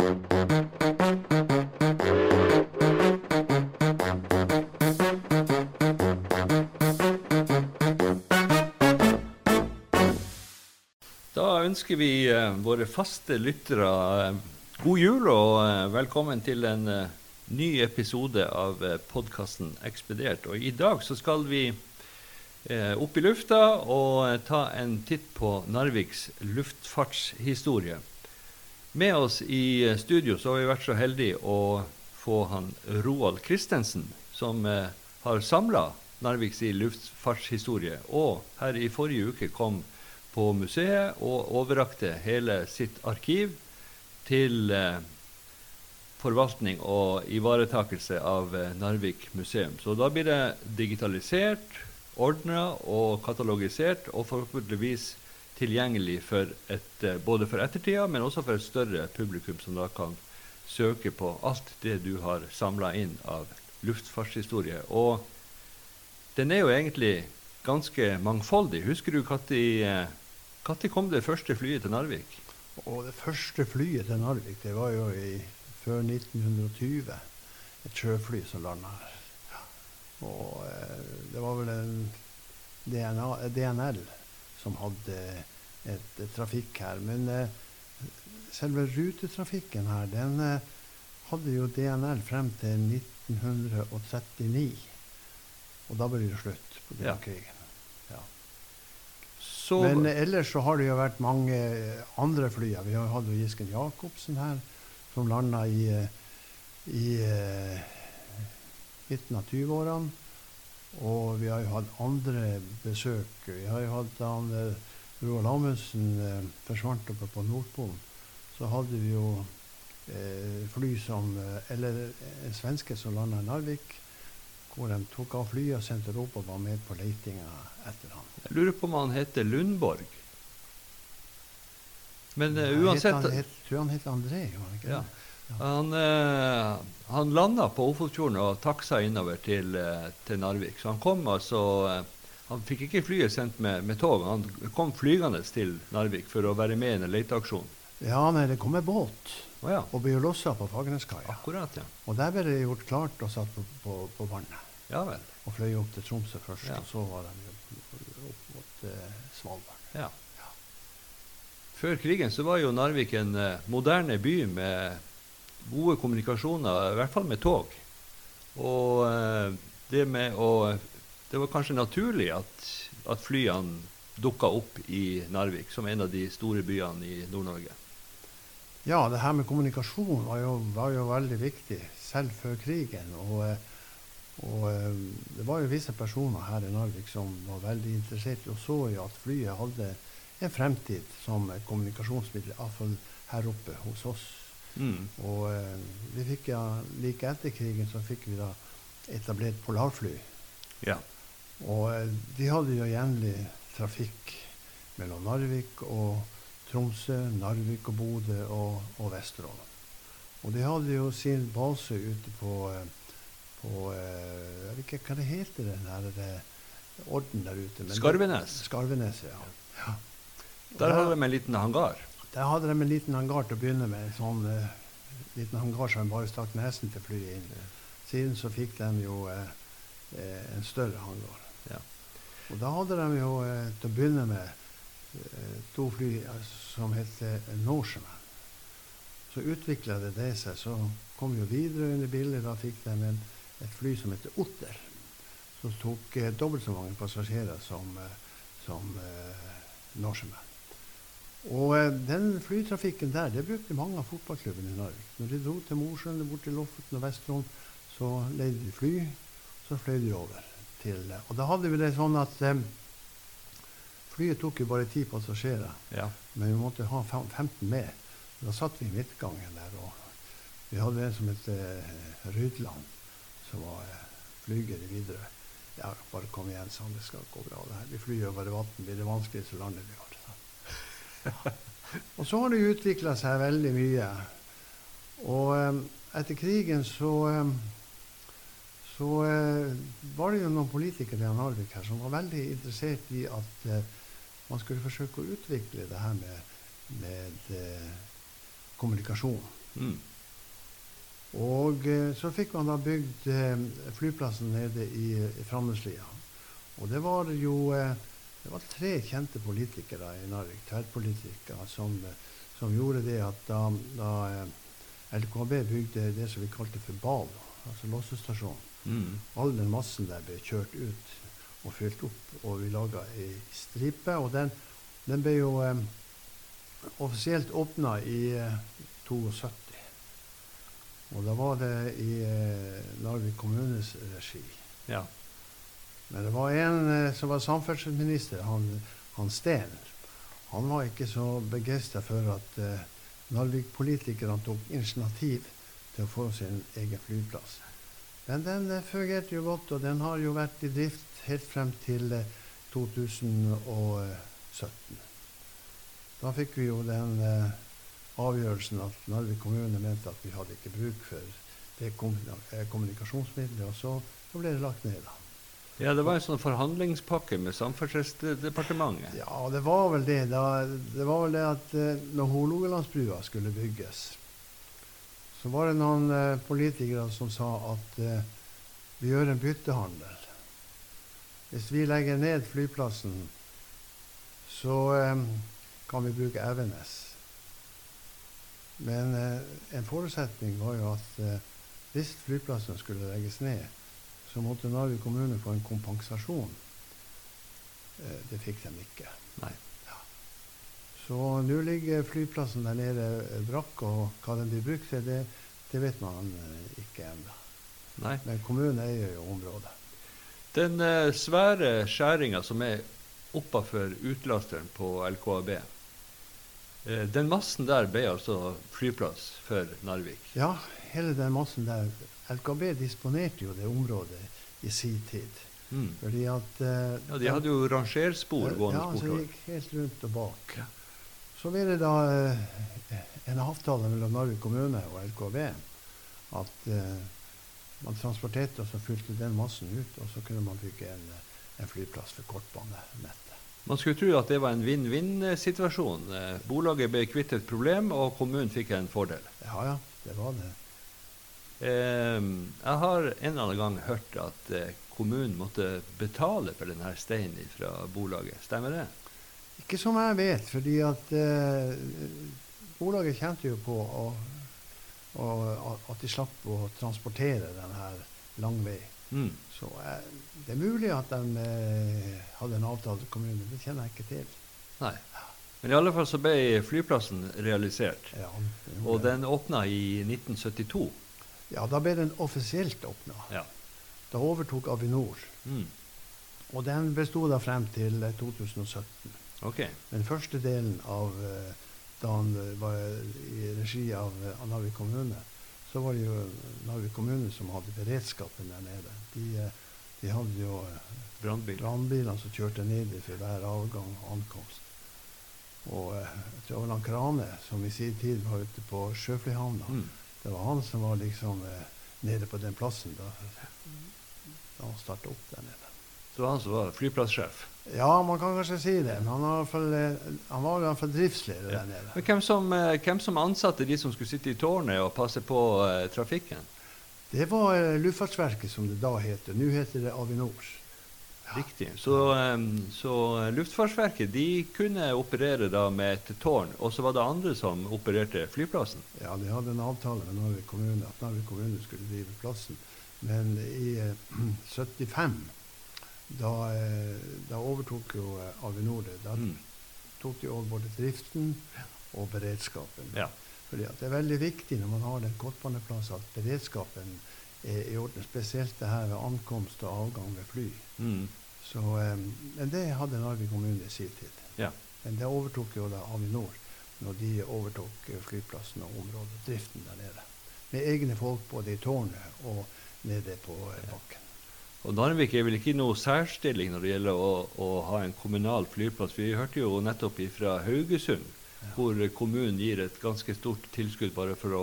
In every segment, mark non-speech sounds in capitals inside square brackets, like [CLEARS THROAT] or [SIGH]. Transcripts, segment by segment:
Da ønsker vi eh, våre faste lyttere eh, god jul og eh, velkommen til en ny episode av podkasten Ekspedert. Og I dag så skal vi opp i lufta og ta en titt på Narviks luftfartshistorie. Med oss i eh, studio så har vi vært så heldige å få han Roald Christensen, som eh, har samla Narviks luftfartshistorie, og her i forrige uke kom på museet og overrakte hele sitt arkiv til eh, forvaltning og ivaretakelse av eh, Narvik museum. Så da blir det digitalisert, ordna og katalogisert, og forhåpentligvis tilgjengelig for et, eh, både for ettertida, men også for et større publikum, som da kan søke på alt det du har samla inn av luftfartshistorie. Og den er jo egentlig ganske mangfoldig. Husker du når kom det første flyet til Narvik? Og det første flyet til Narvik det var jo i, før 1920. Et sjøfly som landa her. Og eh, det var vel en DNA, DNL som hadde et, trafikk her. Men eh, selve rutetrafikken her, den eh, hadde jo DNL frem til 1939. Og da ble det slutt på denne Ja. krigen. Ja. Så, Men ellers så har det jo vært mange eh, andre fly. Vi har hatt Gisken Jacobsen her, som landa i, i midten av 20-årene. Og vi har jo hatt andre besøk. Vi har jo hatt han eh, Roald Amundsen eh, forsvant oppe på Nordpolen. Så hadde vi jo eh, fly som eh, Eller en svenske som landa i Narvik. Hvor de tok av flyet og sendte opp og var med på leitinga etter han. jeg lurer på om han heter Lundborg. Men eh, uansett Jeg han, het, tror han het André, gjorde han ikke Ja. Han, eh, han landa på Ofotfjorden og taksa innover til, eh, til Narvik. Så han kom altså eh, Han fikk ikke flyet sendt med, med tog. Han kom flygende til Narvik for å være med i en leteaksjon. Ja, nei, det kom en båt Oh, ja. og ble lossa på Fagerneskaia. Ja. Og der ble det gjort klart og satt på, på, på vannet. Ja vel. Og fløy opp til Tromsø først, Ja. og så var de opp mot eh, Svalbard. Ja. Før krigen så var jo Narvik en eh, moderne by med gode kommunikasjoner, i hvert fall med tog. Og eh, det med å Det var kanskje naturlig at, at flyene dukka opp i Narvik, som en av de store byene i Nord-Norge. Ja, det her med kommunikasjon var jo, var jo veldig viktig, selv før krigen. Og, eh, og eh, det var jo visse personer her i Narvik som var veldig interessert og så jo at flyet hadde en fremtid som kommunikasjonsmiddel, iallfall her oppe hos oss. Mm. Og eh, vi fikk ja, like etter krigen så fikk vi da etablert polarfly. Ja. Og eh, de hadde jo jevnlig trafikk mellom Narvik og Tromsø, Narvik og Bodø og, og Vesterålen. Og de hadde jo sin base ute på, eh, på eh, Jeg vet ikke hva det heter, den her det, orden der ute. Skarvenes. Skarvenes, ja. ja. Der hadde de en liten hangar. Der hadde de en liten hangar til å begynne med. En sånn eh, liten hangar som bare stakk nesen til flyet inn. Siden så fikk de jo eh, en større hangar. Ja. Og da hadde de jo eh, til å begynne med to fly som het Norseman. Så utvikla det det seg. Så kom jo videre inn i bildet. Da fikk de en, et fly som heter Otter. Som tok dobbelt så mange passasjerer som, som Norseman. Og eh, den flytrafikken der, det brukte mange av fotballklubbene i Narvik. Når de dro til Mosjøen, bort til Lofoten og Vesterålen, så leide de fly, så fløy de over til eh, Og da hadde vi det sånn at eh, flyet tok jo bare ti passasjerer, Ja. men vi måtte ha 15 med. Da satt vi i midtgangen der, og vi hadde en som het eh, Rydland, som var eh, flyger i Widerøe. Ja, bare kom igjen, han. Det skal gå bra. det her. Vi flyr over vann. Blir det vanskelig, så lander vi hardt. Og så har det utvikla seg veldig mye. Og eh, etter krigen så eh, så eh, var det jo noen politikere i Narvik her som var veldig interessert i at eh, man skulle forsøke å utvikle det her med, med eh, kommunikasjon. Mm. Og så fikk man da bygd flyplassen nede i, i Framneslia. Og det var jo eh, det var tre kjente politikere i Narvik, tverrpolitikere, som, eh, som gjorde det at da, da LKB bygde det som vi kalte for BAL, altså lossestasjon, Mm. all den massen der ble kjørt ut og fylt opp, og vi laga ei stripe. Og den, den ble jo eh, offisielt åpna i eh, 72. Og da var det i eh, Narvik kommunes regi. Ja. Men det var en eh, som var samferdselsminister, han, han Steen. Han var ikke så begeistra for at eh, Narvik-politikerne tok initiativ til å få sin egen flyplass. Men den eh, fungerte jo godt, og den har jo vært i drift helt frem til eh, 2017. Da fikk vi jo den eh, avgjørelsen at Narvik kommune mente at vi hadde ikke bruk for det eh, kommunikasjonsmiddelet, og så, så ble det lagt ned. da. Ja, det var en sånn forhandlingspakke med Samferdselsdepartementet. Ja, det var vel det. Da, det var vel det at eh, når Hålogalandsbrua skulle bygges, så var det noen eh, politikere som sa at eh, vi gjør en byttehandel. Hvis vi legger ned flyplassen, så eh, kan vi bruke Evenes. Men eh, en forutsetning var jo at eh, hvis flyplassen skulle legges ned, så måtte Narvik kommune få en kompensasjon. Eh, det fikk de ikke. Nei. Så nå ligger flyplassen der nede eh, brakk, og hva den blir brukt til, det, det vet man eh, ikke ennå. Men kommunen eier jo området. Den eh, svære skjæringa som er oppafor utlasteren på LKAB, eh, den massen der ble altså flyplass for Narvik. Ja, hele den massen der. LKB disponerte jo det området i sin tid. Mm. Fordi at eh, Ja, de hadde jo rangerspor gående Ja, så de gikk helt rundt og bak. Så ble det da eh, en avtale mellom Narvik kommune og LKB at eh, man transporterte og så fylte den massen ut, og så kunne man bygge en, en flyplass for kortbanenettet. Man skulle tro at det var en vinn-vinn-situasjon. Eh, Bolaget ble kvitt et problem, og kommunen fikk en fordel. Ja ja, det var det. Eh, jeg har en eller annen gang hørt at eh, kommunen måtte betale for denne steinen fra bolaget. Stemmer det? Ikke som jeg vet, fordi at eh, bolaget kjente jo på å, å, at de slapp å transportere den her lang vei. Mm. Så eh, det er mulig at de eh, hadde en avtale med kommunen. Det kjenner jeg ikke til. Nei. Men i alle fall så ble flyplassen realisert. Ja, Og den åpna i 1972. ja, da ble den offisielt åpna. Ja. Da overtok Avinor. Mm. Og den besto da frem til eh, 2017. Okay. Den første delen av eh, da han eh, var i regi av, eh, Narvik kommune, så var det jo Narvik kommune som hadde beredskapen der nede. De, eh, de hadde jo eh, Brannbil. brannbilene som kjørte ned for hver avgang og ankomst. Og eh, jeg tror Krane som i sin tid var ute på Sjøflyhavna. Mm. Det var han som var liksom eh, nede på den plassen da, da han starta opp der nede. Så han som var flyplasssjef. Ja, man kan kanskje si det, men han, har i hvert fall, eh, han var i hvert fall driftsleder Ja. der nede. Men hvem som, eh, hvem som ansatte de som skulle sitte i tårnet og passe på eh, trafikken? Det var eh, Luftfartsverket, som det da heter. Nå heter det Avinor. Riktig. Så, så Luftfartsverket de kunne operere da med et tårn, og så var det andre som opererte flyplassen. Ja, de hadde en avtale med Narvik kommune at Narvik kommune skulle drive plassen. Men i eh, [CLEARS THROAT] 75, da, eh, da overtok jo eh, Avinor det. Da Mm. tok de over både driften og beredskapen. Ja. Fordi det er veldig viktig når man har en kortbaneplass at beredskapen er i orden. Spesielt det her ved ankomst og avgang ved fly. Mm. Så, eh, men det hadde Narvik kommune i sin tid. Ja. Men det overtok jo da Avinor når de overtok eh, flyplassen og området, driften der nede. Med egne folk både i tårnet og nede på eh, bakken. Og Narvik er vel ikke noe særstilling når det gjelder å, å ha en kommunal flyplass. Vi hørte jo nettopp fra Haugesund, Ja. hvor kommunen gir et ganske stort tilskudd bare for å,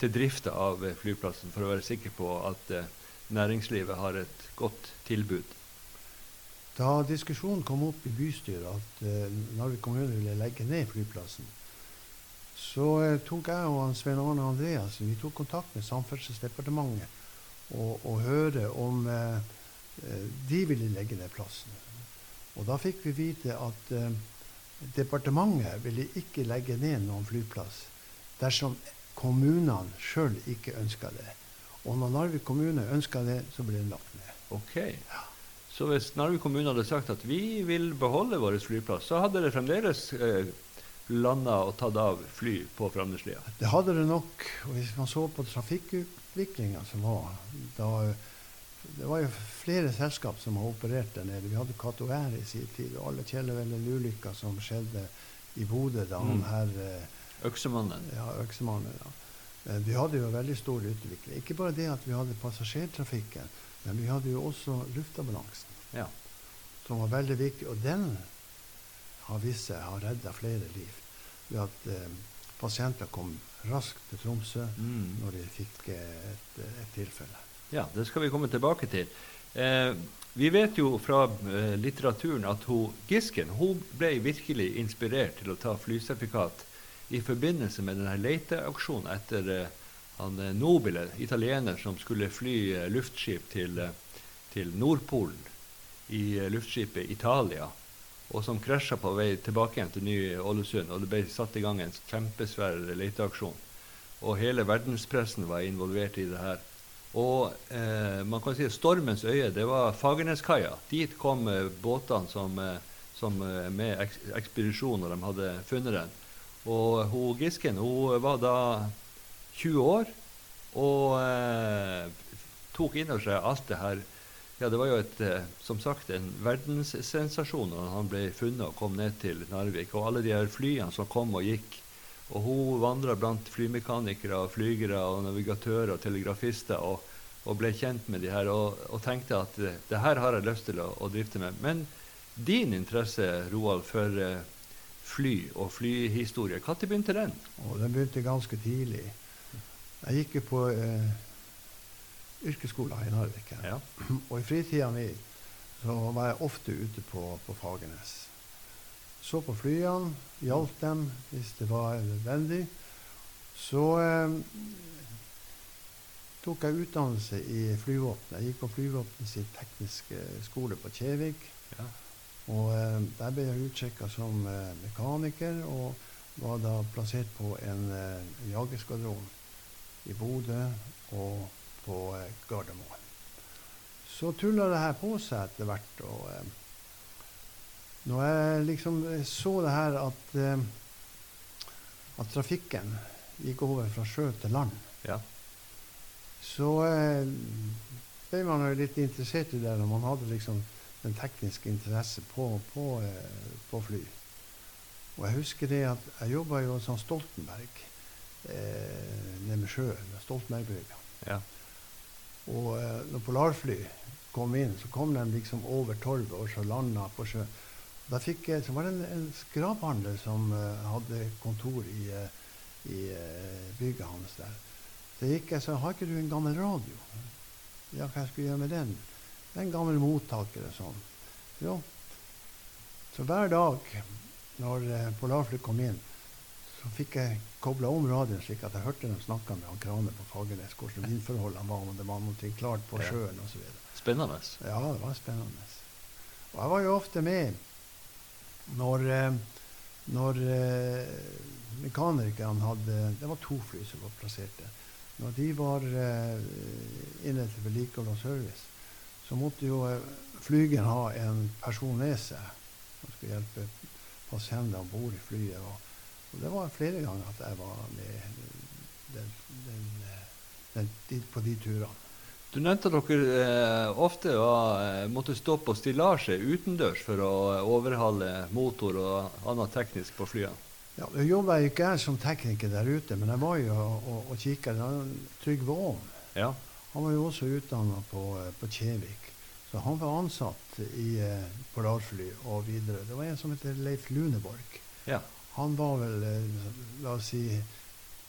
til drifta av flyplassen, for å være sikker på at eh, næringslivet har et godt tilbud. Da diskusjonen kom opp i bystyret at eh, Narvik kommune ville legge ned flyplassen, så eh, tok jeg og Svein Arne Andreassen vi tok kontakt med Samferdselsdepartementet og, og høre om eh, eh, de ville legge ned plassen. Og da fikk vi vite at eh, departementet ville ikke legge ned noen flyplass dersom kommunene sjøl ikke ønska det. Og når Narvik kommune ønska det, så ble den lagt ned. Ok. Så hvis Narvik kommune hadde sagt at vi vil beholde vår flyplass, så hadde det fremdeles eh, landa og tatt av fly på Framneslia? Det hadde det nok. Og hvis man så på trafikkutviklinga som var da Det var jo flere selskap som har operert der nede. Vi hadde Cato Air i sin tid, og alle Kjellevelle-ulykka som skjedde i Bodø da han Mm. her eh, Øksemannen. Ja, Øksemannen. Ja. Men vi hadde jo veldig stor utvikling. Ikke bare det at vi hadde passasjertrafikken, men vi hadde jo også luftambulansen, Ja. som var veldig viktig. Og den har vist seg har redda flere liv ved at eh, pasienter kom raskt til Tromsø Mm. når de fikk eh, et, et tilfelle. Ja, det skal vi komme tilbake til. Eh, vi vet jo fra eh, litteraturen at hun, Gisken hun ble virkelig inspirert til å ta flysertifikat i forbindelse med denne leteaksjonen etter eh, han eh, Nobile, italiener som skulle fly eh, luftskip til, eh, til Nordpolen i luftskipet Italia, og som krasja på vei tilbake igjen til Ny-Ålesund. Og det ble satt i gang en kjempesvær leteaksjon. Og hele verdenspressen var involvert i det her. Og eh, man kan si stormens øye, det var Fagerneskaia. Dit kom eh, båtene som, eh, som med eks ekspedisjon når de hadde funnet den. Og hun Gisken hun var da 20 år og eh, tok inn over seg alt det her. Ja, det var jo et, eh, som sagt en verdenssensasjon når han ble funnet og kom ned til Narvik. Og alle de her flyene som kom og gikk. Og hun vandra blant flymekanikere, og flygere, og navigatører og telegrafister og, og ble kjent med de her og, og tenkte at eh, det her har jeg lyst til å, å drifte med. Men din interesse, Roald, for eh, fly og flyhistorie, når begynte den? Å, den begynte ganske tidlig. Jeg gikk jo på eh, yrkesskolen i Narvik. Ja. [CLEARS THROAT] Og i fritida mi så var jeg ofte ute på, på Fagernes. Så på flyene, hjalp dem hvis det var nødvendig. Så eh, tok jeg utdannelse i flyvåpenet. Jeg gikk på flyvåpenets tekniske skole på Kjevik. Ja. Og eh, der ble jeg utsjekka som eh, mekaniker, og var da plassert på en eh, jagerskvadron i Bodø og på eh, Gardermoen. Så tulla det her på seg etter hvert. og eh, Når jeg liksom eh, så det her at, eh, at trafikken gikk over fra sjø til land, Ja. så eh, ble man jo litt interessert i det når man hadde liksom den tekniske interesse på, på, eh, på fly. Og jeg husker det at jeg jobba jo som Stoltenberg eh, nede med sjøen, med Stoltenbergbrygga. ja. Og eh, når polarfly kom inn, så kom de liksom over torvet og så landa på sjøen. Da fikk jeg, så var det en, en skraphandler som eh, hadde kontor i, eh, i eh, bygget hans der. Så gikk jeg sa har ikke du en gammel radio? Ja, hva skal jeg gjøre med den? Det er en gammel mottaker og sånn. Jo. Så hver dag når eh, polarfly kom inn, så fikk jeg kobla om radioen slik at jeg hørte dem snakke med han Krane på Fagernes, hvordan vindforholdene var, om det var noe klart på sjøen osv. Spennende. Ja, det var spennende. Og jeg var jo ofte med når, eh, når eh, mekanikerne hadde Det var to fly som var plassert der. Når de var eh, inne til vedlikehold og service, så måtte jo flygeren ha en person med seg som skulle hjelpe pasienter om bord i flyet. Og, og det var flere ganger at jeg var med den, den, den, på de turene. Du nevnte at dere eh, ofte var, eh, måtte stå på stillasje utendørs for å eh, overhale motor og annet teknisk på flyene. Ja, Nå jobba ikke jeg som tekniker der ute, men jeg var jo og, og, og kikka. Trygve Aam Ja. han var jo også utdanna på, eh, på Kjevik. Så han var ansatt i eh, Polarfly og videre. Det var en som heter Leif Luneborg. ja. Han var vel, eh, la oss si,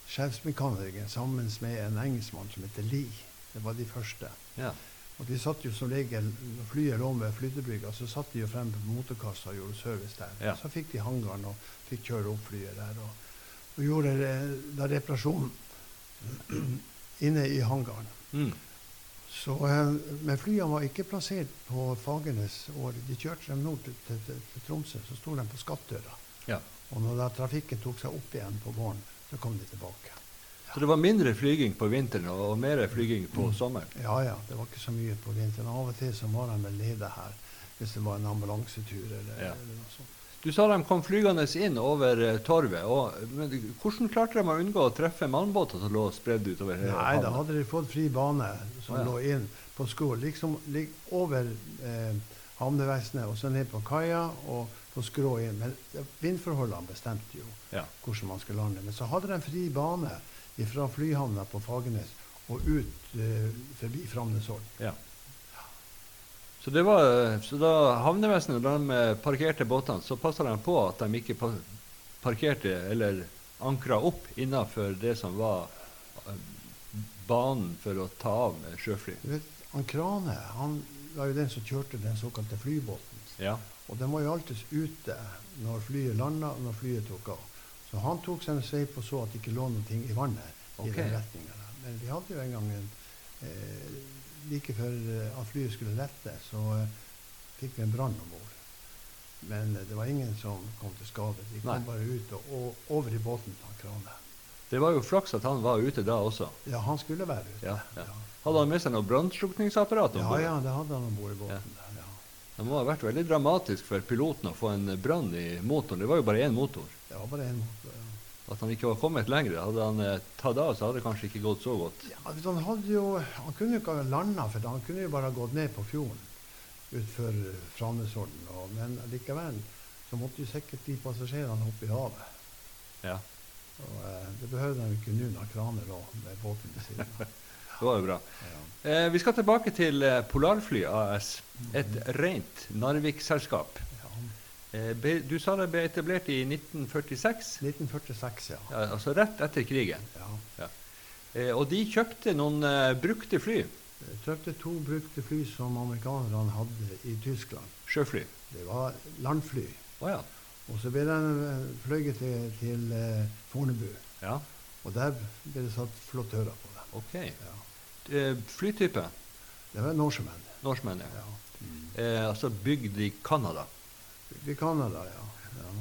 sjefsmekaniker sammen med en engelskmann som heter Lee. Det var de første. ja. Og de satt jo som regel, Når flyet lå ved flytebrygga, så satt de jo frem på motorkassa og gjorde service der. Ja. Så fikk de hangaren og fikk kjøre opp flyet der. Og, og gjorde eh, da reparasjon [CLEARS THROAT] inne i hangaren. Mm. Så, eh, men flyene var ikke plassert på Fagernes. De kjørte dem nord til, til, til Tromsø, så sto de på Skattøra. Ja. Og når da trafikken tok seg opp igjen på våren, så kom de tilbake. Så det var mindre flyging på vinteren og, mer flyging på Mm. sommeren? Ja, ja. Det var ikke så mye på vinteren. Av og til så var de vel nede her hvis det var en ambulansetur eller, Ja. eller noe sånt. Du sa de kom flygende inn over eh, torvet. Og, men hvordan klarte de å unngå å treffe malmbåter som lå spredd utover hele Nei, da hadde de fått fri bane som ja. lå inn på skolen, Liksom over eh, havnevesenet og så ned på kaia og på skrå inn. Men vindforholdene bestemte jo Ja. hvordan man skulle lande. Men så hadde de fri bane fra flyhavna på Fagernes og ut eh, forbi Framnesholm. Ja. Så, det var, så da havnevesenet de eh, parkerte båtene, så passa de på at de ikke parkerte eller ankra opp innafor det som var eh, banen for å ta av sjøfly. Du vet, han Krane han var jo den som kjørte den såkalte flybåten. Ja. Og den var jo alltid ute når flyet landa når flyet tok av. Så han tok seg en sveip og så at det ikke lå noe i vannet i den retninga. Men vi hadde jo en gang en eh, Like før eh, at flyet skulle lette, så eh, fikk vi en brann om bord. Men eh, det var ingen som kom til skade. De kom Nei. bare ut og, og over i båten til han Det var jo flaks at han var ute da også. Ja, han skulle være ute. Ja, ja. Hadde han med seg noe brannslukningsapparat? om ja, bord? ja, det hadde han om bord i båten. Det må ha vært veldig dramatisk for piloten å få en brann i motoren. Det var jo bare én motor. Det var bare en motor. Ja. At han ikke var kommet lenger. Hadde han eh, tatt av, så hadde det kanskje ikke gått så godt. Ja, han, jo, han kunne jo ikke ha landa, for han kunne jo bare ha gått ned på fjorden utfor Franesholm. Men likevel så måtte jo sikkert de passasjerene hoppe i havet. Ja, Og, eh, det behøvde de ikke nå når kraner lå med båten ved siden av. [LAUGHS] det var jo bra. Eh, vi skal tilbake til eh, Polarfly AS. Et rent Narvik-selskap. Eh, du sa det ble etablert i 1946, 1946, ja. ja, altså rett etter krigen. ja. Eh, og de kjøpte noen eh, brukte fly. Jeg kjøpte to brukte fly som amerikanerne hadde i Tyskland. Sjøfly. Det var landfly. Oh, ja. Og så ble de fløyet til, til Fornebu. ja. Og der ble det satt flottører på. Ok. Ja. Eh, flytype? Det var norsemenn. Norskmenn, ja. Ja. Eh, altså bygd i Canada. I Canada, ja. ja.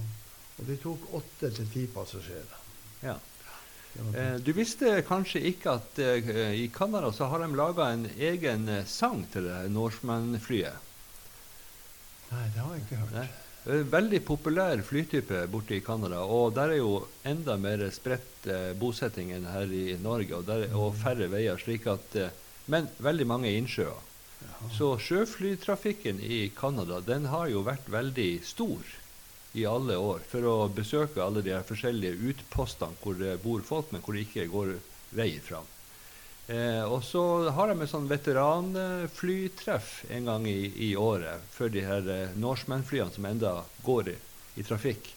Og de tok åtte til ti passasjerer. Ja. Eh, du visste kanskje ikke at eh, i Canada så har de laga en egen eh, sang til det Norseman-flyet. Nei, det har jeg ikke hørt. Nei. En Veldig populær flytype borte i Canada. Og der er jo enda mer spredt eh, bosetting enn her i Norge, og, der, og færre veier. slik at, eh, Men veldig mange innsjøer. Ja. Så sjøflytrafikken i Canada den har jo vært veldig stor i alle år for å besøke alle de her forskjellige utpostene hvor det bor folk, men hvor det ikke går vei fram. Eh, og så har de et sånn veteranflytreff en gang i, i året for de her eh, Norseman-flyene som enda går i, i trafikk.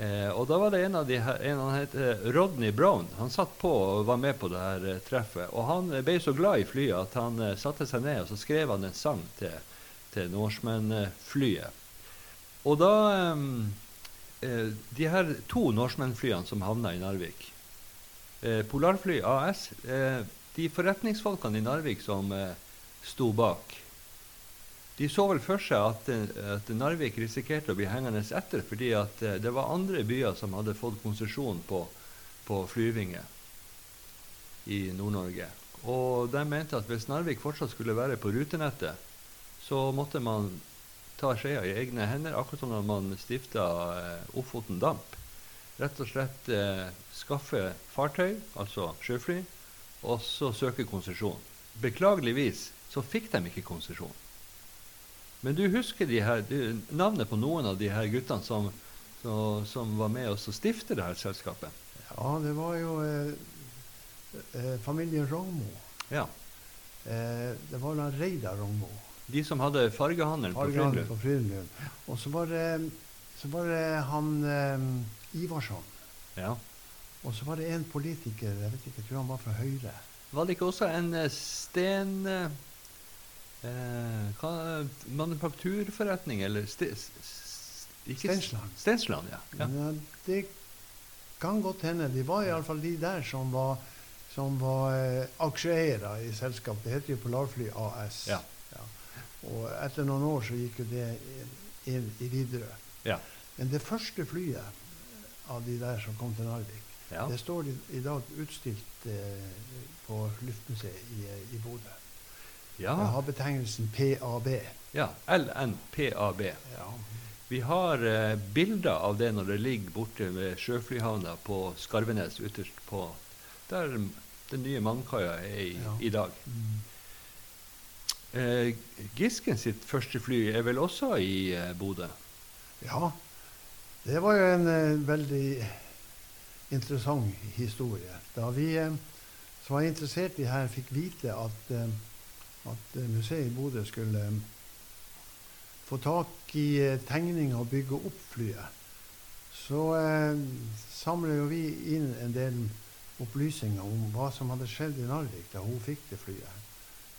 Eh, og da var det en av de her, en han het eh, Rodney Brown. Han satt på og var med på det her eh, treffet. Og han eh, ble så glad i flyet at han satte seg ned og så skrev han en sang til, til Norseman-flyet. Og da De her to Norseman-flyene som havna i Narvik Polarfly AS De forretningsfolkene i Narvik som eh, sto bak, de så vel for seg at, eh, at Narvik risikerte å bli hengende etter, fordi at eh, det var andre byer som hadde fått konsesjon på, på flyvinger i Nord-Norge. Og de mente at hvis Narvik fortsatt skulle være på rutenettet, så måtte man ta skjea i egne hender, akkurat som når man stifta eh, Ofoten Damp. Rett og slett eh, skaffe fartøy, altså sjøfly, og så søke konsesjon. Beklageligvis så fikk de ikke konsesjon. Men du husker de her, du, navnet på noen av de her guttene som, så, som var med oss og stiftet det her selskapet? Ja, det var jo eh, eh, familien Rogmo. Ja. Eh, det var da Reidar Rogmo. De som hadde fargehandelen på Fargehandel på Frydenlund. Og så var det, så var det han eh, Ivarsson. Ja. Og så var det en politiker, jeg vet ikke, jeg tror han var fra Høyre. Var det ikke også en eh, sten... eh, Eh, manufakturforretning, eller ste, ikke Stensland. Stensland, ja. ja. ja. eh, det kan godt hende. De var iallfall de der som var, som var eh, aksjeeiere i selskapet. Det heter jo Polarfly AS. Ja. Og etter noen år så gikk jo det inn i Widerøe. Ja. Men det første flyet av de der som kom til Narvik, Ja. det står i, i dag utstilt eh, på Luftmuseet i, i Bodø. Ja. Det har betegnelsen PAB. ja. LNPAB. Ja. Vi har eh, bilder av det når det ligger borte ved sjøflyhavna på Skarvenes, ytterst på der den nye Mannkaia er i, Ja. i dag. Mm. Eh, Gisken sitt første fly er vel også i eh, Bodø? Ja, det var jo en eh, veldig interessant historie. Da vi eh, som var interessert i her, fikk vite at, eh, at eh, museet i Bodø skulle få tak i tegninger og bygge opp flyet, så eh, samler jo vi inn en del opplysninger om hva som hadde skjedd i Narvik da hun fikk det flyet.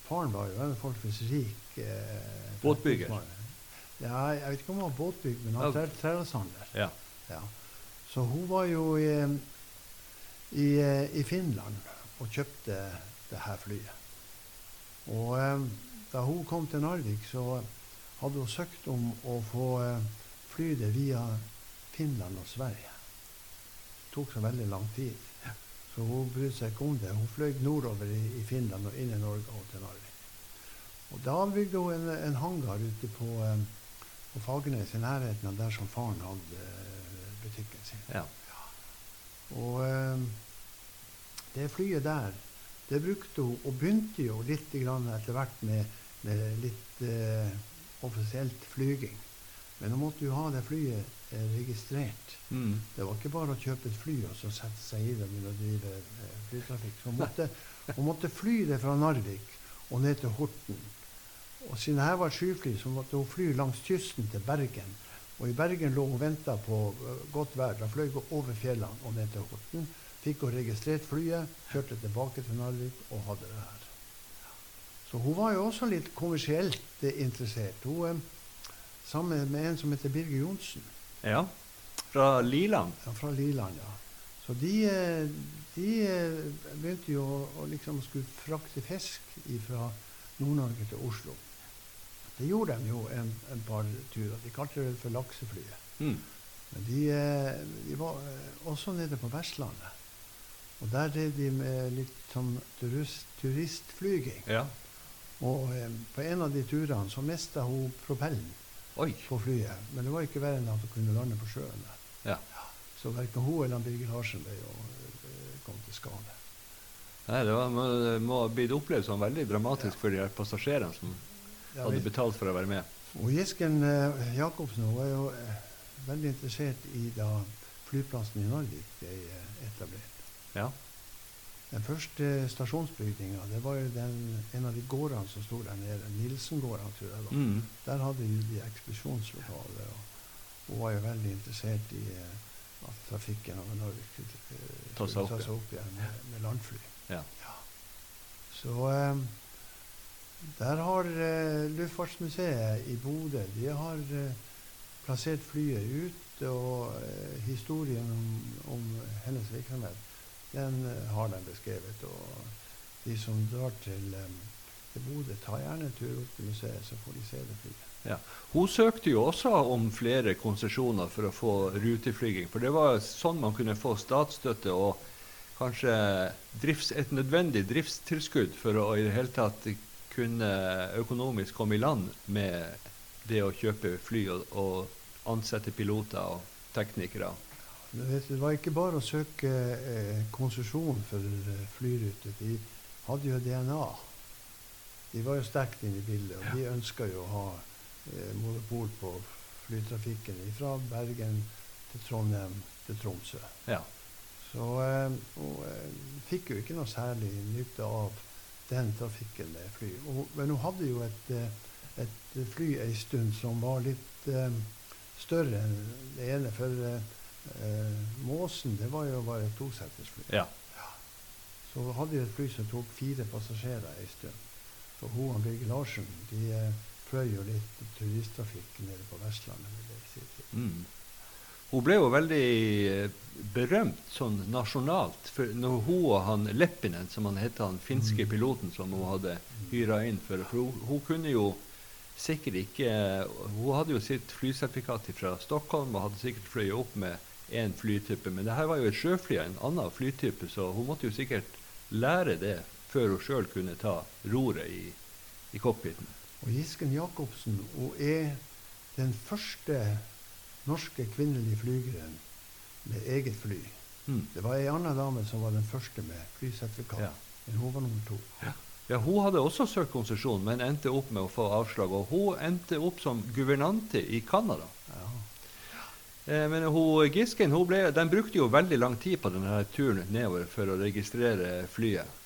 Faren var jo en forholdsvis rik eh, Båtbygger. Ja, jeg vet ikke om han var båtbygger, men han var trærashandler. Ja. Ja. Så hun var jo i, i, i Finland og kjøpte det her flyet. Og eh, da hun kom til Narvik, så hadde hun søkt om å få eh, fly det via Finland og Sverige. Det tok så veldig lang tid. Så hun brydde seg ikke om det. Hun fløy nordover i, i Finland og inn i Norge og til Narvik. Og da bygde hun en, en hangar ute på, eh, på Fagernes, i nærheten av der som faren hadde eh, butikken sin. Ja. Og eh, det flyet der, det brukte hun, og begynte jo litt grann etter hvert med, med litt eh, offisielt flyging. Men hun måtte jo ha det flyet eh, registrert. Mm. Det var ikke bare å kjøpe et fly og så sette seg i det og drive eh, flytrafikk. Så hun måtte, [LAUGHS] hun måtte fly det fra Narvik og ned til Horten. Og siden det her var et skyfly, så måtte hun fly langs kysten til Bergen. Og i Bergen lå hun og venta på eh, godt vær. Da fløy hun over fjellene og ned til Horten. Fikk hun registrert flyet, kjørte tilbake til Narvik og hadde det her. Så hun var jo også litt kommersielt interessert. Hun eh, Sammen med en som heter Birger Johnsen ja. Fra Liland. ja, fra Liland, ja. Så de, eh, de begynte jo å liksom skulle frakte fisk fra Nord-Norge til Oslo. Det gjorde de jo en, en par turer. De kalte det for lakseflyet. Mm. Men de, eh, de var eh, også nede på Vestlandet. Og der drev de med litt sånn turist, turistflyging. Ja. Og eh, på en av de turene så mista hun propellen Oi. på flyet. Men det var ikke verre enn at hun kunne lande på sjøen. Ja. Ja. Så verken hun eller Birger Larsen ble jo, eh, kom til skade. Nei, det var, må, må ha blitt opplevd som veldig dramatisk for de passasjerene som hadde betalt for å være med. og Gisken eh, Jacobsen var jo eh, veldig interessert i da flyplassen i Narvik ble eh, etablert. Ja. Den første stasjonsbygninga det var jo den, en av de gårdene som sto der nede. Nilsen-gårdene, tror jeg. Mm. Der hadde jo de ekspedisjonslokaler. og og, var jo veldig interessert i eh, at trafikken over Narvik skulle eh, Ta seg opp, ja. igjen med, med landfly. Ja. Så eh, der har eh, Luftfartsmuseet i Bodø de har eh, plassert flyet ut, og eh, historien om, om hennes virksomhet den eh, har de beskrevet. Og de som drar til, eh, til Bodø, tar gjerne en tur opp til museet, så får de se det flyet. Hun søkte jo også om flere konsesjoner for å få ruteflyging. For det var sånn man kunne få statsstøtte og kanskje drifts, et nødvendig driftstilskudd for å i det hele tatt kunne økonomisk komme i land med det å kjøpe fly og, og ansette piloter og teknikere. Det var ikke bare å søke eh, konsesjon for eh, flyruter. De hadde jo DNA. De var jo sterkt inne i bildet, og de ønska jo å ha eh, monopol på flytrafikken fra Bergen til Trondheim til Tromsø. Ja. Så eh, hun eh, fikk jo ikke noe særlig nytte av den trafikken med fly. Og, men hun hadde jo et, eh, et fly ei stund som var litt eh, større enn det ene. For eh, Måsen det var jo bare et tosetersfly. ja. Så hadde jo et fly som tok fire passasjerer ei stund. For hun og Birger Larsen de eh, fløy jo litt turisttrafikk nede på Vestlandet. vil jeg si. Mm. Hun ble jo veldig eh, berømt sånn nasjonalt. For når hun og han Leppinen, som han het, han finske Mm. piloten som hun hadde hyra inn for, for hun, hun kunne jo sikkert ikke Hun hadde jo sitt flysertifikat fra Stockholm og hadde sikkert fløyet opp med én flytype, men det her var jo et sjøfly, en annen flytype, så hun måtte jo sikkert lære det før hun sjøl kunne ta roret i, i cockpiten. Og Gisken Jacobsen hun er den første norske kvinnelige flygeren med eget fly. Mm. Det var ei anna dame som var den første med flysertifikat. Ja. Men hun var nummer to. Ja, Hun hadde også søkt konsesjon, men endte opp med å få avslag. Og hun endte opp som guvernante i Canada. Ja. Eh, men hun, Gisken hun ble, den brukte jo veldig lang tid på denne turen nedover for å registrere flyet.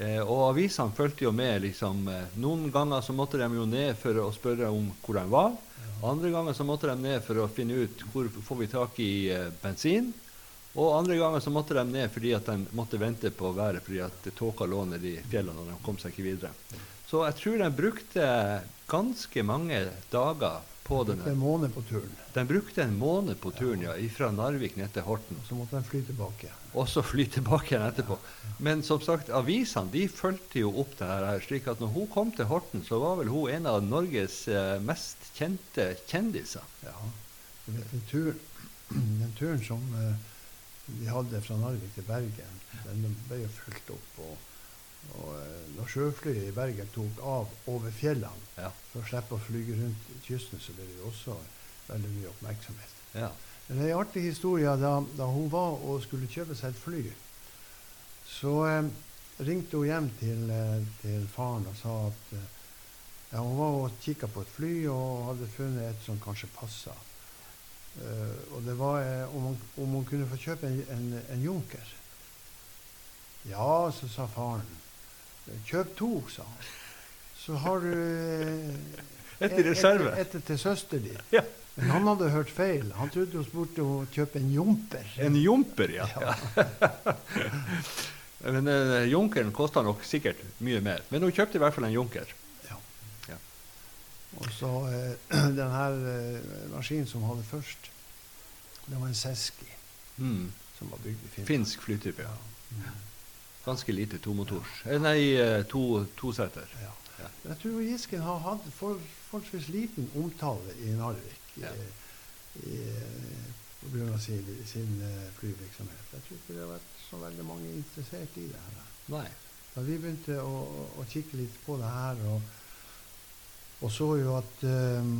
Eh, og avisene fulgte jo med. liksom, eh, Noen ganger så måtte de jo ned for å spørre om hvor de var. Andre ganger så måtte de ned for å finne ut hvor får vi tak i eh, bensin. Og andre ganger så måtte de ned fordi at de måtte vente på været fordi at tåka lå ned i fjellene og de kom seg ikke videre. Så jeg tror de brukte ganske mange dager på den. Brukte en måned på turen. Den brukte en måned på turen ja, fra Narvik ned til Horten. Så måtte den fly tilbake. Og så fly tilbake igjen etterpå. Men som sagt, avisene de fulgte jo opp det her. slik at når hun kom til Horten, så var vel hun en av Norges eh, mest kjente kjendiser. Ja. Den, turen, [CLEARS THROAT] den turen som eh, vi hadde fra Narvik til Bergen, den ble jo fulgt opp. Og, og eh, når sjøflyet i Bergen tok av over fjellene Ja. for å slippe å flyge rundt kysten, så ble det jo også veldig mye oppmerksomhet. Ja. Men det en artig historie. Da, da hun var og skulle kjøpe seg et fly, så eh, ringte hun hjem til, eh, til faren og sa at eh, ja, hun var og kikka på et fly og hadde funnet et som kanskje passa. Uh, og det var eh, om, hun, om hun kunne få kjøpe en, en, en Junker. Ja, så sa faren. Kjøp to, sa han. Så har du eh, Et i reserve. Et, et til søster di. Ja. Men han hadde hørt feil. Han trodde hun spurte om å kjøpe en jumper. En jumper, ja. ja. [LAUGHS] Men uh, junkeren kosta nok sikkert mye mer. Men hun kjøpte i hvert fall en junker. Ja. Ja. Og så eh, [CLEARS THROAT] den her eh, maskinen som hadde først, det var en Seski Mm. som var bygd i Finland. Finsk flytype. Ja. ja. Ganske lite tomotors. Eh, nei, eh, to, toseter. Ja. Ja. Jeg tror Gisken har hatt for, forholdsvis liten omtale i Narvik Ja. i, i, på grunn av sin, sin eh, flyvirksomhet. Jeg tror ikke det har vært så veldig mange interessert i det her. Nei. Da vi begynte å, å, å kikke litt på det her, og, og så jo at um,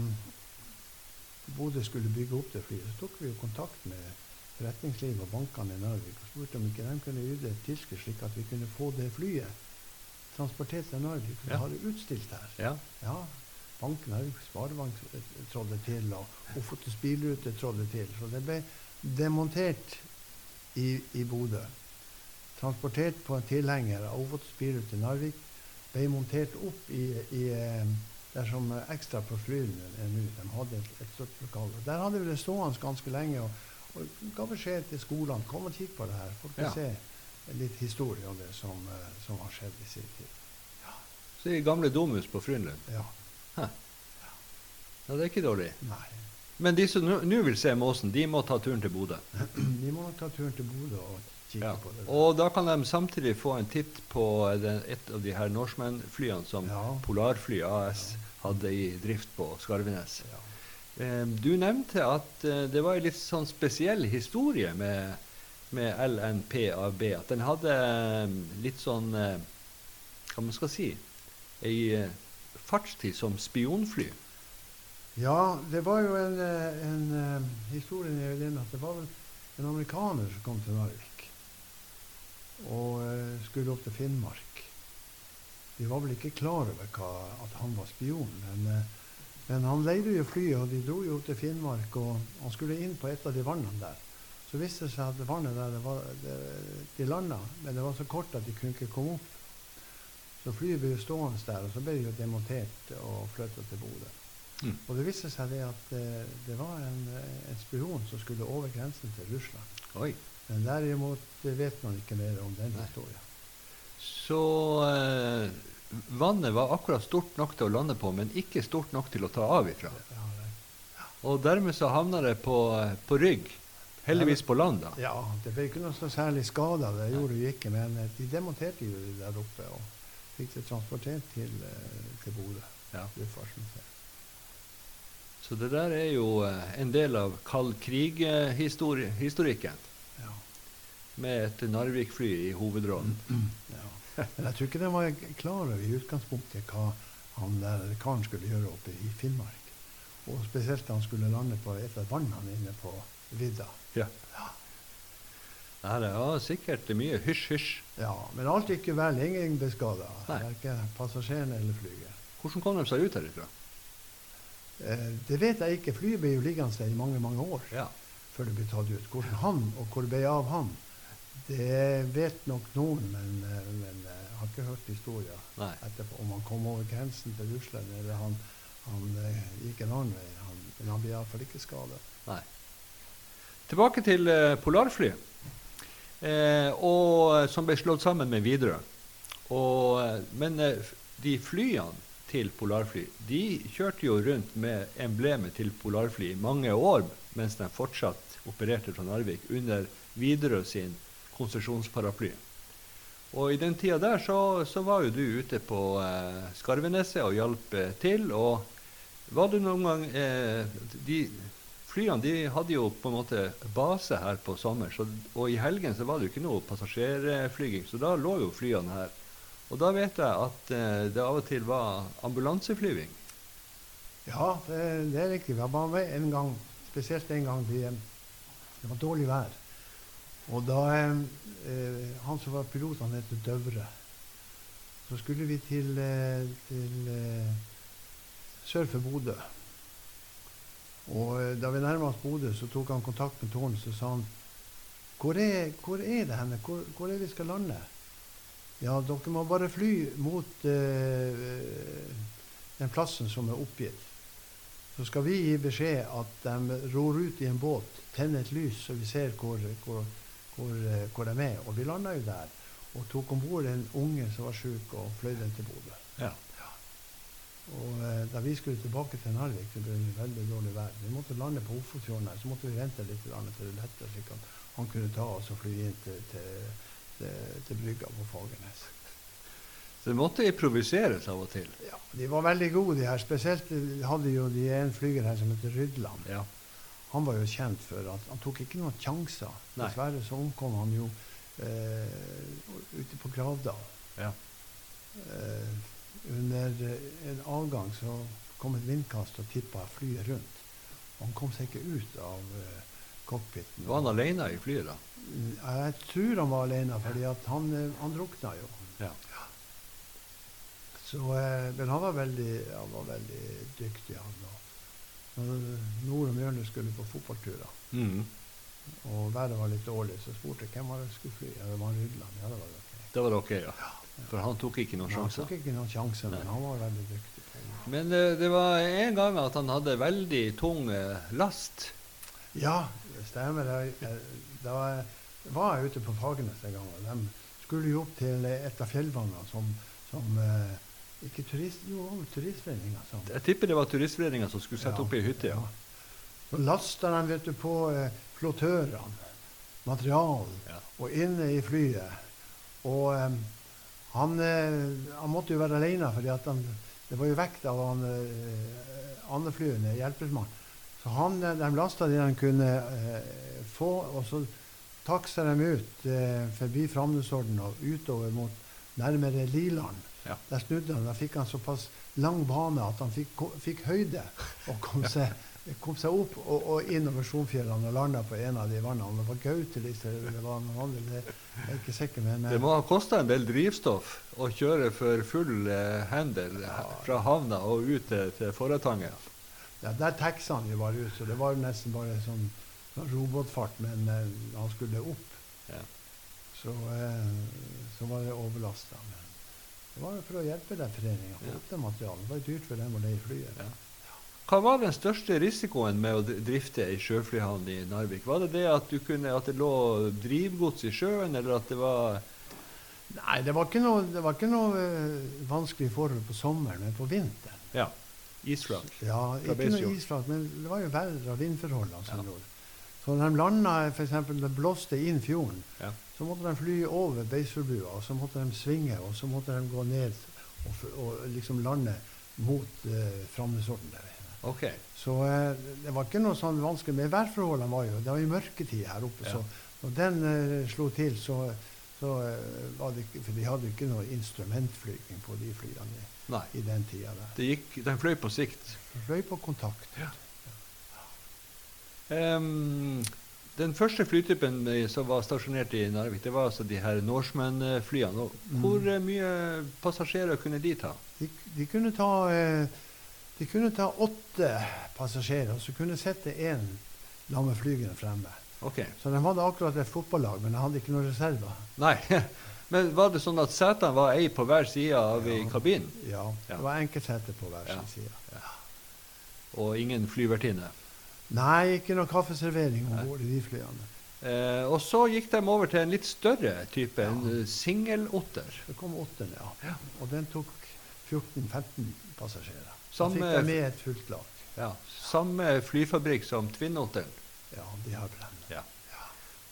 Bodø skulle bygge opp det flyet, så tok vi jo kontakt med forretningslivet og bankene i Narvik og spurte om ikke de kunne yte et tilskudd slik at vi kunne få det flyet transportert til Narvik. For Ja. vi har det utstilt her. Ja. Ja, banken har Sparebank trådde til, og Ofoten Bilrute trådde til. Så det ble demontert i, i Bodø. Transportert på en tilhenger av Ofoten Bilrute til Narvik. Ble montert opp i, i eh, der som ekstra på flyene nå. De hadde et, et stort lokale. Der hadde vi det stående ganske lenge. og ga beskjed til skolene kom og kikk på det her. Folk vil Ja. se litt historie om det som, eh, som har skjedd i sin tid. Så i gamle domhus på Frynlund. Ja. Ja, det er ikke dårlig. Nei. Men de som nå- vil se måsen, de må ta turen til Bodø. [CLEARS THROAT] De må ta turen til Bodø og kikke Ja. på det. Og da kan de samtidig få en titt på den, et av de her Norseman-flyene som Ja. Polarfly AS hadde i drift på Skarvenes. Ja. Eh, du nevnte at eh, det var en litt sånn spesiell historie med, med LNPAB. At den hadde eh, litt sånn Hva man skal si Ei fartstid som spionfly. ja, det var jo en, en historie historie i at det var en amerikaner som kom til Narvik og skulle opp til Finnmark. De var vel ikke klar over hva, at han var spion, men, men han leide jo flyet, og de dro jo til Finnmark, og han skulle inn på et av de vannene der. Så viste det seg at vannet der, det var, det, de landa, men det var så kort at de kunne ikke komme opp. Så flyet ble jo stående der, og så ble det jo demontert og flyttet til Bodø. Mm. Og det viste seg det at det, det var en, eh, en spion som skulle over grensen til Russland. Oi. Men derimot eh, vet man ikke mer om den Nei. historien. Så eh, vannet var akkurat stort nok til å lande på, men ikke stort nok til å ta av ifra. Og dermed så havna det på, på rygg. Heldigvis på land, da. Ja, det ble ikke noe så særlig skada. Det gjorde det ikke. Men eh, de demonterte jo det der oppe og fikk det transportert til, eh, til Bodø. Ja. Så det der er jo eh, en del av kald krig-historikken, Ja. med et Narvik-fly i hovedrollen. Ja. Men jeg tror ikke de var klar over i utgangspunktet hva han der karen skulle gjøre oppe i Finnmark. Og spesielt da han skulle lande på et av vannene inne på vidda. Ja. Nei, det var sikkert mye hysj-hysj. Ja, men alt gikk jo vel. Ingen ble skada. Verken passasjerene eller flyet. Hvordan kom de seg ut herifra? Eh, det vet jeg ikke. Flyet ble jo liggende i mange mange år Ja. før det ble tatt ut. Hvordan han, og hvor det ble av han, det vet nok noen, men, eh, men eh, jeg har ikke hørt historier Nei. etterpå. Om han kom over grensen til Russland, eller han, han eh, gikk en annen vei. Han, men han ble iallfall ikke skadet. Nei. Tilbake til Polarflyet, polarfly, eh, og, som ble slått sammen med Widerøe. Eh, Men eh, de flyene til polarfly de kjørte jo rundt med emblemet til polarfly i mange år mens de fortsatt opererte fra Narvik under Widerøe sin konsesjonsparaply. Og i den tida der så, så var jo du ute på eh, Skarveneset og hjalp eh, til. Og var du noen gang eh, de, Flyene de hadde jo på en måte base her på sommer, så, og i helgen så var det jo ikke noe passasjerflyging, så da lå jo flyene her. Og da vet jeg at eh, det av og til var ambulanseflyving. Ja, det, det er riktig. Vi var med en gang, spesielt en gang eh, det var dårlig vær. Og da eh, Han som var pilot, han heter Døvre. Så skulle vi til, eh, til eh, sør for Bodø. Og eh, da vi nærma oss Bodø, så tok han kontakt med tårnet så sa han hvor er, hvor er det henne? Hvor, hvor er vi skal lande? Ja, dere må bare fly mot eh, den plassen som er oppgitt. Så skal vi gi beskjed at de ror ut i en båt, tenner et lys, så vi ser hvor, hvor, hvor, eh, hvor de er. Og vi landa jo der. Og tok om bord en unge som var sjuk, og fløy den til Bodø. Ja. Og eh, da vi skulle tilbake til Narvik, det ble det veldig dårlig vær. Vi måtte lande på Ofotfjorden her, så måtte vi vente litt til det lette, slik at han kunne ta oss og fly inn til, til, til, til brygga på Fagernes. Så det måtte improviseres av og til. Ja, de var veldig gode, de her. Spesielt hadde jo de en flyger her som heter Rydland. Ja. Han var jo kjent for at han tok ikke noen sjanser. Dessverre så omkom han jo eh, ute på Gravdal. Ja. Eh, under eh, en avgang så kom et vindkast og tippa flyet rundt. Han kom seg ikke ut av eh, cockpiten. Var han alene i flyet da? Mm, Jeg tror han var alene, fordi han, eh, han drukna jo. Ja. Så, eh, men han var veldig, han var veldig dyktig. Han, og, når Nord og Mjølner skulle på fotballturer, Mm. og været var litt dårlig, så spurte jeg hvem var det skulle fly. Ja, det var Rydland. Ja, det var det. ok. Det var ok, ja. For han tok ikke noen sjanser? Han tok ikke noen sjanser, men Nei. han var veldig dyktig. Men eh, det var en gang at han hadde veldig tung eh, last. Ja, det stemmer. Jeg, jeg, da var jeg ute på Fagernes en gang. og De skulle jo opp til et av fjellvannene som, som eh, ikke turist, jo, turistforeninga som Jeg tipper det var Turistforeninga som skulle sette Ja, opp ei hytte. Ja. Så lasta de vet du, på eh, flottørene, materialen, Ja. og inne i flyet. Og eh, han, eh, han måtte jo være alene, fordi han, det var jo vekt av han eh, andeflyvende hjelpesmann. Så han, eh, de lasta det de kunne eh, få, og så taksa de ut eh, forbi Framnesorden og utover mot nærmere Liland. Ja. Der snudde han. Da fikk han såpass lang bane at han fikk, fikk høyde og kom seg, kom seg opp og, og innover Sonfjellene og landa på en av de vannene. Det var Gautelis eller det var noen andre, det er jeg ikke sikker men eh, Det må ha kosta en del drivstoff å kjøre for full eh, hendel fra havna og ut til, til Forretangen. ja, Der taxa han jo bare ut, så det var nesten bare sånn, sånn robotfart. Men eh, han skulle opp, Ja. så, eh, så var det overlasta. Men det var jo for å hjelpe den foreninga å få opp det materialet. Det var dyrt for dem å leie flyet. Ja. Hva var den største risikoen med å drifte ei sjøflyhavn i Narvik? Var det det at, du kunne, at det lå drivgods i sjøen, eller at det var Nei, det var ikke noe, det var ikke noe eh, vanskelig forhold på sommeren, men på vinteren. Ja. isflak. Ja, ikke noe isflak, men det var jo av vindforholdene som Ja. rådde. Så når de landa, f.eks. det blåste inn fjorden, Ja. så måtte de fly over Beisfjordbua, og så måtte de svinge, og så måtte de gå ned og, og liksom lande mot eh, Framnesorten der. Ok. Så eh, det var ikke noe sånn vanskelig. Men værforholdene var jo Det var jo mørketid her oppe, Ja. så når den eh, slo til, så, så eh, var det ikke For de hadde jo ikke noe instrumentflyging på de flyene i, i den tida der. Det gikk, den fløy på sikt. De fløy på kontakt. Ehm, den første flytypen eh, som var stasjonert i Narvik, det var altså de her Norseman-flyene. Hvor Mm. Hvor eh, mye passasjerer kunne de ta? De, de, kunne ta, eh, de kunne ta åtte passasjerer, og så kunne sette én lammeflygende fremme. Okay. Så de hadde akkurat et fotballag, men de hadde ikke noen reserver. Nei. [LAUGHS] Men var det sånn at setene var ei på hver side av Ja. kabinen? Ja, Ja. Det var enkeltsete på hver Ja. sin side. Og ingen flyvertinne? Nei, ikke noe kaffeservering om bord i de flyene. Eh, og så gikk de over til en litt større type, Ja. en singelotter. Det kom otteren, ja. Ja. Og den tok 14-15 passasjerer. Da Samme- fikk de med et fullt lag. Ja. Samme flyfabrikk som Twin-otteren. Ja, de har brent. Ja.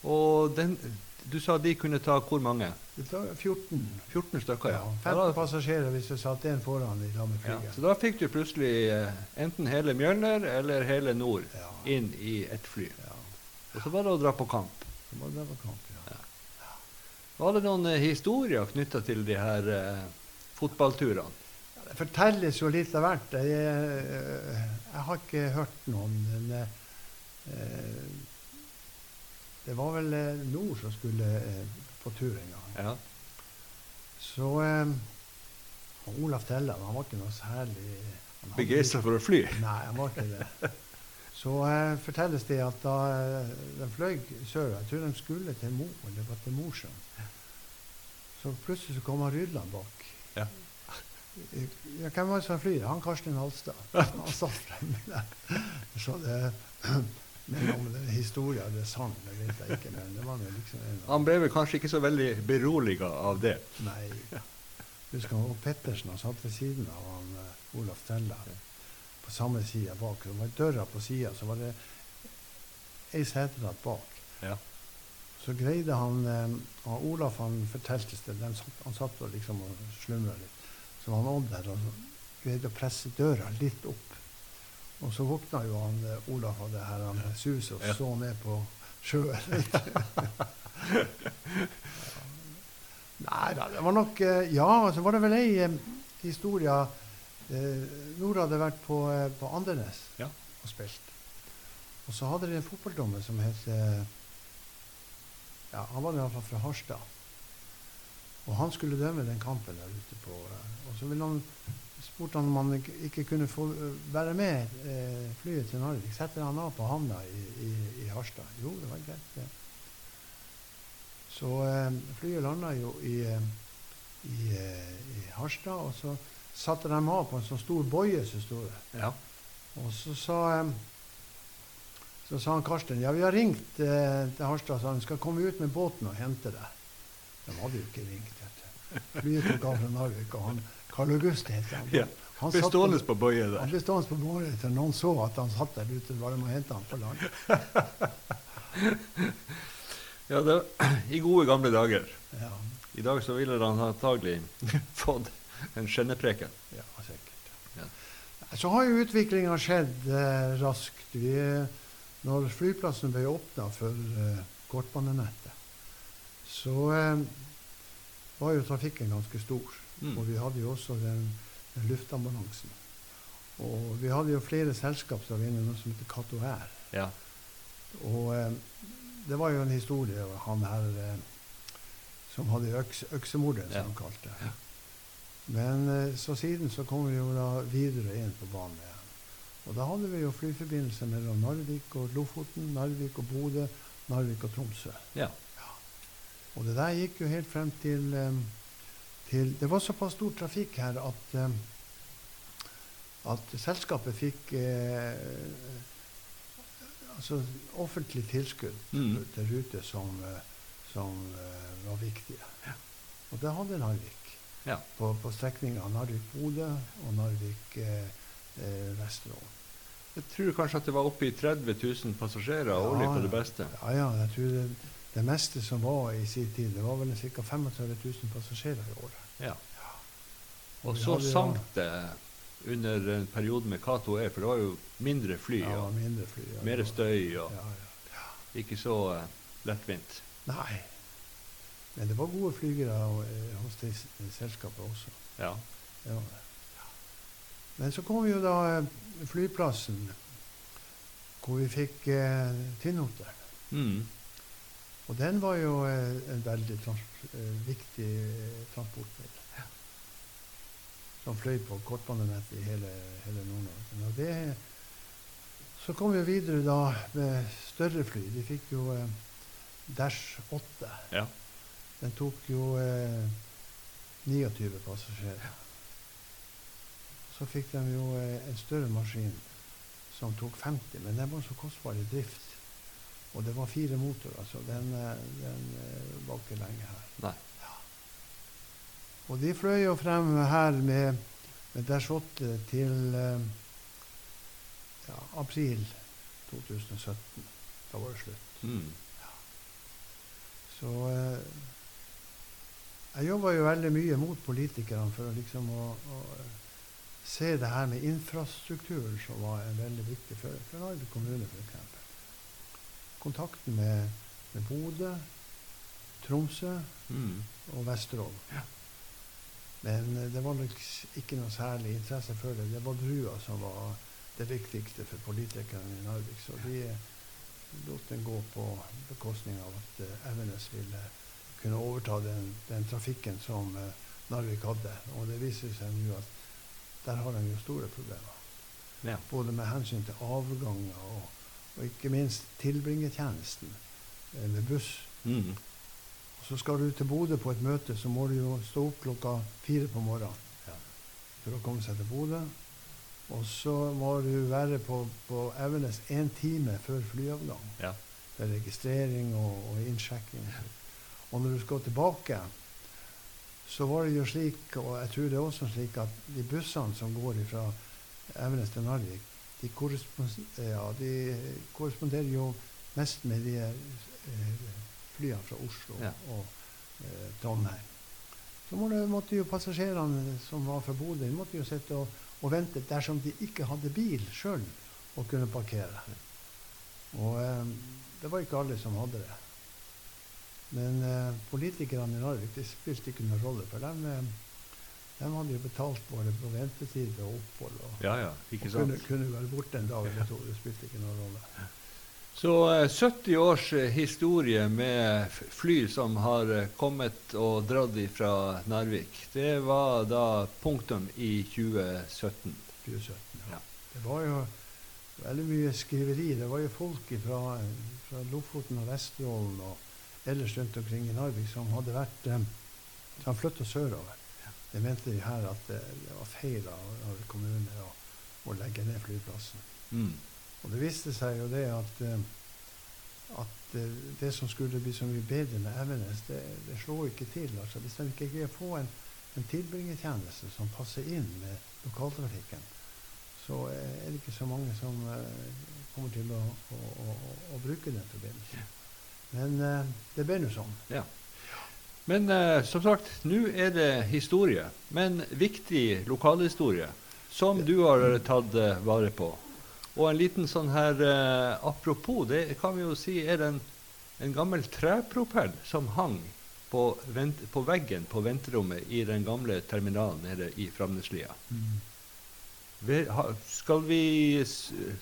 Og den, du sa de kunne ta hvor mange? De tar 14. 14 stykker, ja. Ja, Ja, 15 passasjerer hvis du satte en foran i lag med ja. Så da fikk du plutselig eh, enten hele Mjølner eller hele nord Ja. inn i ett fly. Ja. Og så var det å dra på kamp. Så var det være kamp, ja. Var det noen eh, historier knytta til de her eh, fotballturene? Det fortelles jo litt av hvert. Jeg, jeg, jeg har ikke hørt noen, men eh, det var vel eh, Nord som skulle eh, på tur en gang. Ja. Så eh, og Olaf Telland han var ikke noe særlig han Begeistra for å fly? Nei, han var ikke det. [LAUGHS] Så eh, fortelles det at da eh, de fløy sørover, jeg tror de skulle til Mo, eller det var til Mosjøen, så plutselig så kom han Rydland bak. Ja. Ja, hvem var det som flyr? Han Karsten Halstad. Han satt fremme der. Så det, [CLEARS THROAT] men om det er historie eller sang, det vet jeg ikke. Men det var jo liksom en Han ble vel kanskje ikke så veldig beroliga av det. Nei. Husker han og Pettersen han satt ved siden av han, uh, Olaf Tella. På samme side bak. Det var døra på sida, så var det ei seterad bak. Ja. Så greide han, uh, han Olaf han fortalte det, den satt, han satt og liksom og slumra litt. Så var han Odd der og greide å presse døra litt opp. Og så våkna jo han eh, Olaf av det her han suset og så ned på sjøen. [LAUGHS] Nei da, det var nok eh, Ja, så var det vel ei eh, historie eh, Nora hadde vært på, på Andenes Ja. og spilt. Og så hadde de en fotballdommer som het Ja, han var i hvert fall fra Harstad. Og han skulle dømme den kampen der ute på Og så ville han spurte han om han ikke, kunne få eh, være med eh, flyet til Narvik. Setter han av på havna i, i, i Harstad? Jo, det var greit. det. Så eh, flyet landa jo i, eh, i, eh, i Harstad, og så satte de av på en sånn stor boie som sto der. Ja. Og så sa, eh, så sa han Karsten ja, vi har ringt eh, til Harstad, så han skal komme ut med båten og hente deg. De hadde jo ikke ringt. Flyet tok av fra Narvik, og han Karl August het han. Ja. Han Ble stående på bøye han ble stående på bøye til noen så at han satt der ute. Bare å hente han på land. [LAUGHS] Ja, det, [CLEARS THROAT] I gode gamle dager. Ja, I dag så ville han antagelig [LAUGHS] fått en skjennepreken. ja sikkert. Ja. Så har jo utviklinga skjedd eh, raskt. Vi, når flyplassen ble åpna for eh, kortbanenettet, så eh, var jo trafikken ganske stor. Mm. Og vi hadde jo også den, den luftambulansen. Og vi hadde jo flere selskap som var inne, noe som heter Cato Air. Ja. Og eh, det var jo en historie han her eh, som hadde øks, øksemorderen, som Ja. han kalte det. Men eh, så siden så kom vi jo da videre inn på banen igjen. Og da hadde vi jo flyforbindelse mellom Narvik og Lofoten, Narvik og Bodø, Narvik og Tromsø. ja. Og det der gikk jo helt frem til, eh, til Det var såpass stor trafikk her at, eh, at selskapet fikk eh, altså offentlig tilskudd Mm. til ruter som, eh, som eh, var viktige. Og det hadde Narvik. Ja. På, på strekninga Narvik-Bodø og Narvik-Vesterålen. eh, Jeg tror kanskje at det var oppe i 30 000 passasjerer årlig Ja, på det beste. Ja, ja, jeg tror det, det meste som var i sin tid, det var vel ca. 35 000 passasjerer i året. Ja. Og Og så hadde sank det under en periode med Cato Air, for det var jo mindre fly Ja, og mindre fly. Ja, mer støy og Ja, ja. ikke så uh, lettvint. Nei. Men det var gode flygere eh, hos det selskapet også. Ja. ja. Men så kom jo da eh, flyplassen, hvor vi fikk eh, Tinnoter. Mm. Og den var jo eh, en veldig trans eh, viktig eh, transportmiddel. Som fløy på kortbanenettet i hele, hele Nord-Norge. Så kom vi videre da med større fly. De fikk jo eh, Dash 8. ja. Den tok jo eh, 29 passasjerer. Så fikk de jo eh, en større maskin som tok 50, men den var så kostbar i drift. Og det var fire motorer, så den, eh, den eh, var ikke lenge her. Nei. Og de fløy jo frem her med, med Dash 8 til eh, ja, april 2017. Da var det slutt. Mm. Så eh, jeg jobba jo veldig mye mot politikerne for å liksom å, å se det her med infrastrukturen som var en veldig viktig for, for Narvik kommune, f.eks. Kontakten med, med Bodø, Tromsø Mm. og Vesterålen. Men eh, det var ikke noe særlig interesse for det. Det var brua som var det viktigste for politikerne i Narvik. Så de lot den gå på bekostning av at eh, Evenes ville kunne overta den, den trafikken som eh, Narvik hadde. Og det viser seg nå at der har de jo store problemer. Ja. Både med hensyn til avganger og, og ikke minst tilbringertjenesten eh, med buss. Mm. Så skal du til Bodø på et møte, så må du jo stå opp klokka fire på morgenen Ja. for å komme seg til Bodø. Og så må du være på, på Evenes én time før flyavgang Ja. for registrering og, og innsjekking. Og når du skal tilbake, så var det jo slik, og jeg tror det er også slik, at de bussene som går fra Evenes til Narvik, de, korrespons ja, de korresponderer jo mest med de eh, flyene fra Oslo Ja. og eh, Trondheim. Så må det, måtte jo passasjerene som var fra Bodø, måtte jo sitte og, og vente dersom de ikke hadde bil sjøl og kunne parkere. Og eh, det var ikke alle som hadde det. Men eh, politikerne i Narvik de spilte ikke noen rolle, for dem. eh, de hadde jo betalt både på ventetid og opphold. Og, ja, ja. Ikke sant? kunne, kunne være borte en dag eller to. Det spilte ikke noen rolle. Så eh, 70 års eh, historie med fly som har eh, kommet og dratt fra Narvik. Det var da punktum i 2017. 2017. Ja. Ja. Det var jo veldig mye skriveri. Det var jo folk fra, fra Lofoten og Vesterålen og ellers rundt omkring i Narvik som hadde vært eh, som flytta sørover. De mente de her at det, det var feil av kommunen kommune å, å legge ned flyplassen. Mm. Og det viste seg jo det at, eh, at det som skulle bli så mye bedre med Evenes, det, det slo ikke til. Altså, hvis de ikke greier å få en, en tilbringertjeneste som passer inn med lokaltrafikken, så eh, er det ikke så mange som eh, kommer til å, å, å, å bruke den forbindelsen. Men det ble nå sånn. Ja. Men eh, som sagt, nå er det historie. Men viktig lokalhistorie som du har tatt eh, vare på. Og en liten sånn her eh, apropos, det kan vi jo si er en, en gammel trepropell som hang på, vent, på veggen på venterommet i den gamle terminalen nede i Framneslia. Mm. skal vi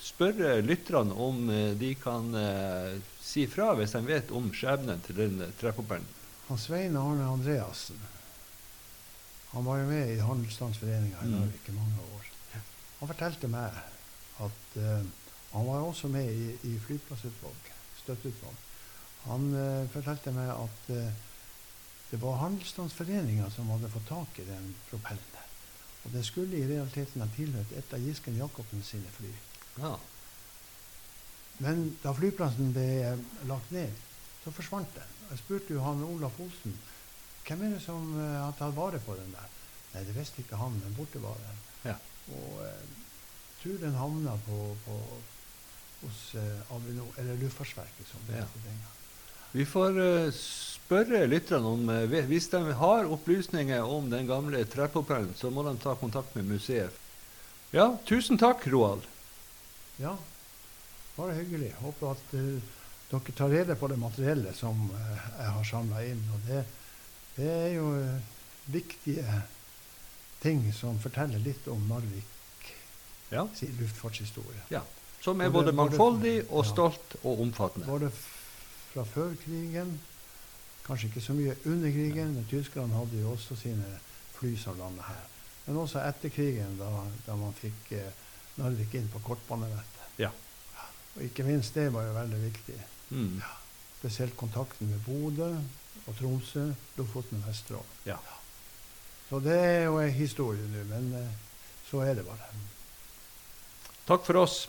spørre lytterne om eh, de kan eh, si fra hvis de vet om skjebnen til den eh, trepropellen? Han Svein Arne Andreassen han var jo med i Handelsstandsforeninga i. Narvik i mange år. Han fortalte meg at uh, han var også med i, i flyplassutvalget, støtteutvalg. Han uh, fortalte meg at uh, det var Handelsstandsforeninga som hadde fått tak i den propellen der. Og den skulle i realiteten ha tilhørt et av Gisken Jacobsen sine fly. Ja. Men da flyplassen ble lagt ned, så forsvant den. Jeg spurte jo han Olaf Olsen hvem er det som uh, har tatt vare på den der. Nei, det visste ikke han, men borte var den. Ja. Og uh, tror den havna på, på, hos uh, Avinor, eller Luftfartsverket, som det Ja. het den gang. Vi får uh, spørre lytterne om uh, Hvis de har opplysninger om den gamle trepropellen, så må de ta kontakt med museet. Ja, tusen takk, Roald. Ja, bare hyggelig. Håper at eh, dere tar rede på det materiellet som eh, jeg har samla inn. Og det, det er jo eh, viktige ting som forteller litt om Narvik Ja. sin luftfartshistorie. Som er Både- både både- mangfoldig og ja. stolt og omfattende. Både fra før krigen, kanskje ikke så mye under krigen, men tyskerne hadde jo også sine fly som landet her. Men også etter krigen, da, da man fikk eh, Narvik inn på kortbanenettet. Ja. Og ikke minst det var jo veldig viktig. Mm. Spesielt kontakten med Bodø og Tromsø, Lofoten og Vesterålen. Ja. Så det er jo en historie nå, men eh, så er det bare. Takk for oss.